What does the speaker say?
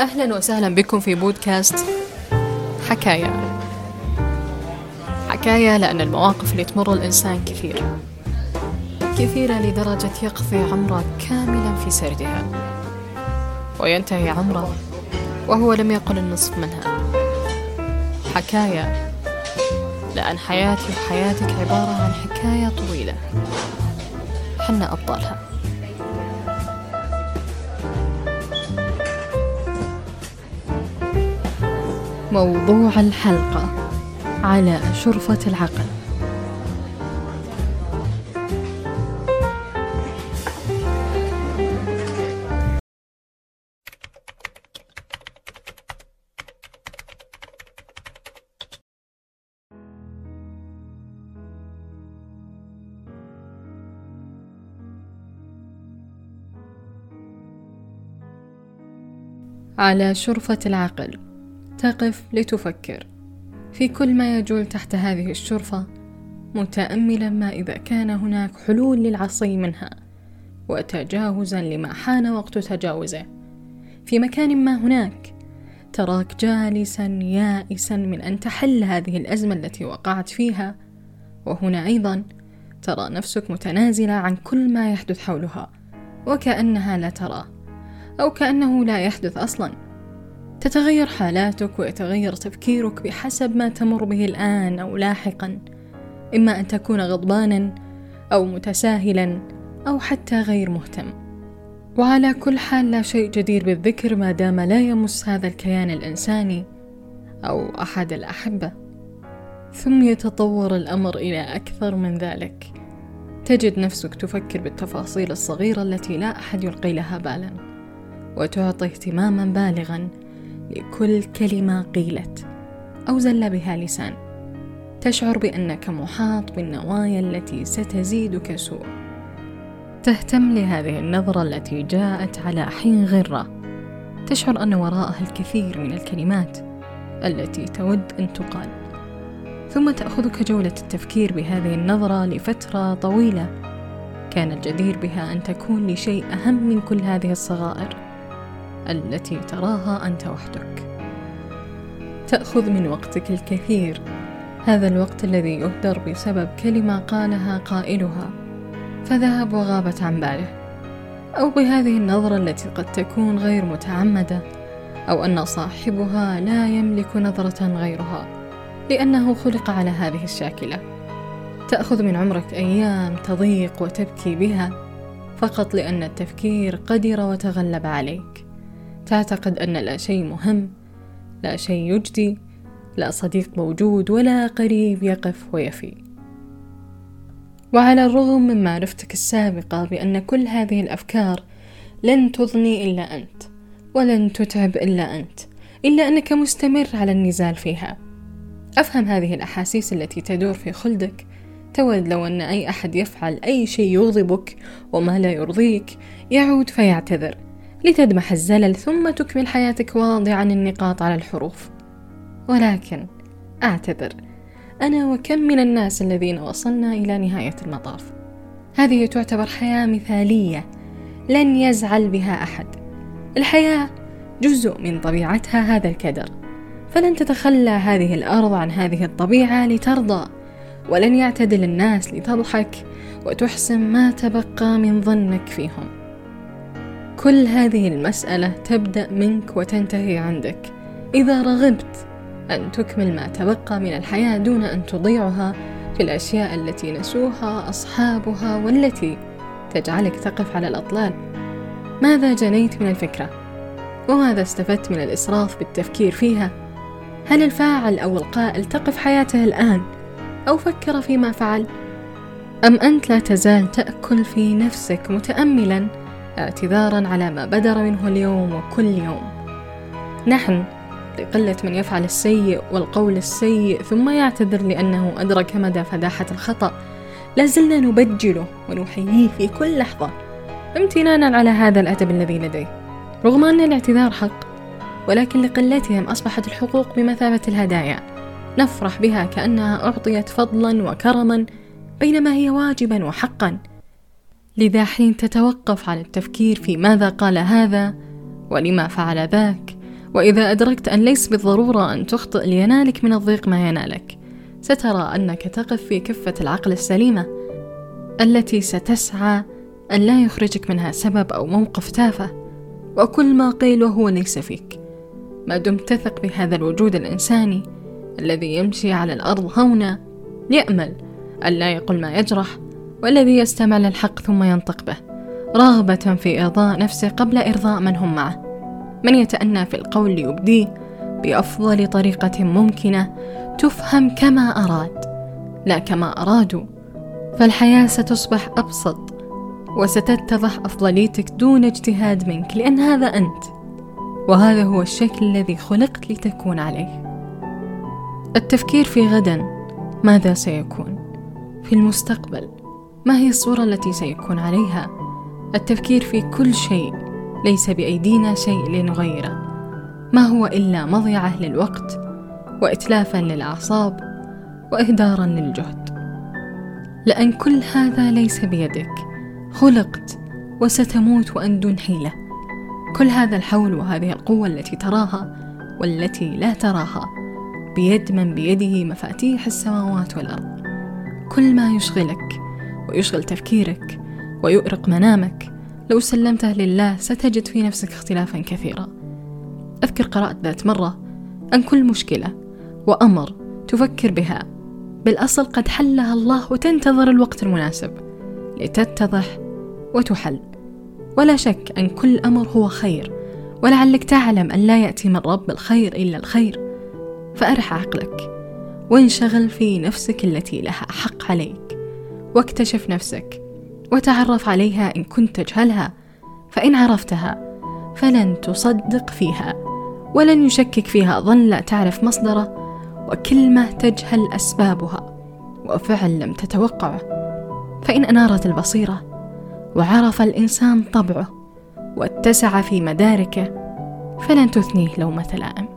أهلا وسهلا بكم في بودكاست حكاية. حكاية لأن المواقف اللي تمر الإنسان كثير. كثيرة لدرجة يقضي عمره كاملا في سردها. وينتهي عمره وهو لم يقل النصف منها. حكاية لأن حياتي وحياتك عبارة عن حكاية طويلة. حنا أبطالها. موضوع الحلقة على شرفة العقل. على شرفة العقل. تقف لتفكر. في كل ما يجول تحت هذه الشرفة متأملا ما إذا كان هناك حلول للعصي منها وتجاوزا لما حان وقت تجاوزه. في مكان ما هناك تراك جالسا يائسا من أن تحل هذه الأزمة التي وقعت فيها. وهنا أيضا ترى نفسك متنازلة عن كل ما يحدث حولها وكأنها لا تراه أو كأنه لا يحدث أصلا. تتغير حالاتك ويتغير تفكيرك بحسب ما تمر به الآن أو لاحقا. إما أن تكون غضبانا أو متساهلا أو حتى غير مهتم. وعلى كل حال لا شيء جدير بالذكر ما دام لا يمس هذا الكيان الإنساني أو أحد الأحبة. ثم يتطور الأمر إلى أكثر من ذلك. تجد نفسك تفكر بالتفاصيل الصغيرة التي لا أحد يلقي لها بالا. وتعطي اهتماما بالغا لكل كلمة قيلت أو زل بها لسان. تشعر بأنك محاط بالنوايا التي ستزيدك سوء. تهتم لهذه النظرة التي جاءت على حين غرة. تشعر أن وراءها الكثير من الكلمات التي تود أن تقال. ثم تأخذك جولة التفكير بهذه النظرة لفترة طويلة. كان الجدير بها أن تكون لشيء أهم من كل هذه الصغائر. التي تراها أنت وحدك. تأخذ من وقتك الكثير. هذا الوقت الذي يهدر بسبب كلمة قالها قائلها. فذهب وغابت عن باله. أو بهذه النظرة التي قد تكون غير متعمدة. أو أن صاحبها لا يملك نظرة غيرها. لأنه خلق على هذه الشاكلة. تأخذ من عمرك أيام تضيق وتبكي بها. فقط لأن التفكير قدر وتغلب عليك. تعتقد أن لا شيء مهم لا شيء يجدي لا صديق موجود ولا قريب يقف ويفي. وعلى الرغم من معرفتك السابقة بأن كل هذه الأفكار لن تضني إلا أنت ولن تتعب إلا أنت إلا أنك مستمر على النزال فيها. أفهم هذه الأحاسيس التي تدور في خلدك. تود لو أن أي أحد يفعل أي شيء يغضبك وما لا يرضيك يعود فيعتذر. لتدمح الزلل ثم تكمل حياتك واضعا النقاط على الحروف. ولكن أعتذر أنا وكم من الناس الذين وصلنا إلى نهاية المطاف. هذه تعتبر حياة مثالية لن يزعل بها أحد. الحياة جزء من طبيعتها هذا الكدر. فلن تتخلى هذه الأرض عن هذه الطبيعة لترضى. ولن يعتدل الناس لتضحك وتحسن ما تبقى من ظنك فيهم. كل هذه المسألة تبدأ منك وتنتهي عندك إذا رغبت أن تكمل ما تبقى من الحياة دون أن تضيعها في الأشياء التي نسوها أصحابها والتي تجعلك تقف على الأطلال ماذا جنيت من الفكرة؟ وماذا استفدت من الإسراف بالتفكير فيها؟ هل الفاعل أو القائل تقف حياته الآن أو فكر فيما فعل؟ أم أنت لا تزال تأكل في نفسك متأملا اعتذارا على ما بدر منه اليوم وكل يوم. نحن لقلة من يفعل السيء والقول السيء ثم يعتذر لأنه أدرك مدى فداحة الخطأ. لازلنا نبجله ونحييه في كل لحظة امتنانا على هذا الأدب الذي لديه. رغم أن الاعتذار حق ولكن لقلتهم أصبحت الحقوق بمثابة الهدايا. نفرح بها كأنها أعطيت فضلا وكرما بينما هي واجبا وحقا. لذا حين تتوقف على التفكير في ماذا قال هذا ولما فعل ذاك وإذا أدركت أن ليس بالضرورة أن تخطئ لينالك من الضيق ما ينالك سترى أنك تقف في كفة العقل السليمة التي ستسعى أن لا يخرجك منها سبب أو موقف تافه وكل ما قيل وهو ليس فيك. ما دمت تثق بهذا الوجود الإنساني الذي يمشي على الأرض هونا يأمل أن لا يقول ما يجرح والذي يستمع للحق ثم ينطق به رغبة في إرضاء نفسه قبل إرضاء من هم معه. من يتأنى في القول ليبديه بأفضل طريقة ممكنة تفهم كما أراد لا كما أرادوا. فالحياة ستصبح أبسط وستتضح أفضليتك دون اجتهاد منك لأن هذا أنت. وهذا هو الشكل الذي خلقت لتكون عليه. التفكير في غدا ماذا سيكون؟ في المستقبل. ما هي الصورة التي سيكون عليها؟ التفكير في كل شيء ليس بأيدينا شيء لنغيره. ما هو إلا مضيعة للوقت وإتلافا للأعصاب وإهدارا للجهد. لأن كل هذا ليس بيدك. خلقت وستموت وأن دون حيلة. كل هذا الحول وهذه القوة التي تراها والتي لا تراها. بيد من بيده مفاتيح السماوات والأرض. كل ما يشغلك ويشغل تفكيرك ويؤرق منامك. لو سلمته لله ستجد في نفسك اختلافا كثيرا. أذكر قرأت ذات مرة أن كل مشكلة وأمر تفكر بها. بالأصل قد حلها الله وتنتظر الوقت المناسب لتتضح وتحل. ولا شك أن كل أمر هو خير ولعلك تعلم أن لا يأتي من رب الخير إلا الخير. فأرح عقلك وانشغل في نفسك التي لها حق عليك. واكتشف نفسك وتعرف عليها إن كنت تجهلها فإن عرفتها فلن تصدق فيها ولن يشكك فيها ظن لا تعرف مصدره وكلمة تجهل أسبابها وفعل لم تتوقعه. فإن أنارت البصيرة وعرف الإنسان طبعه واتسع في مداركه فلن تثنيه لومة لائم.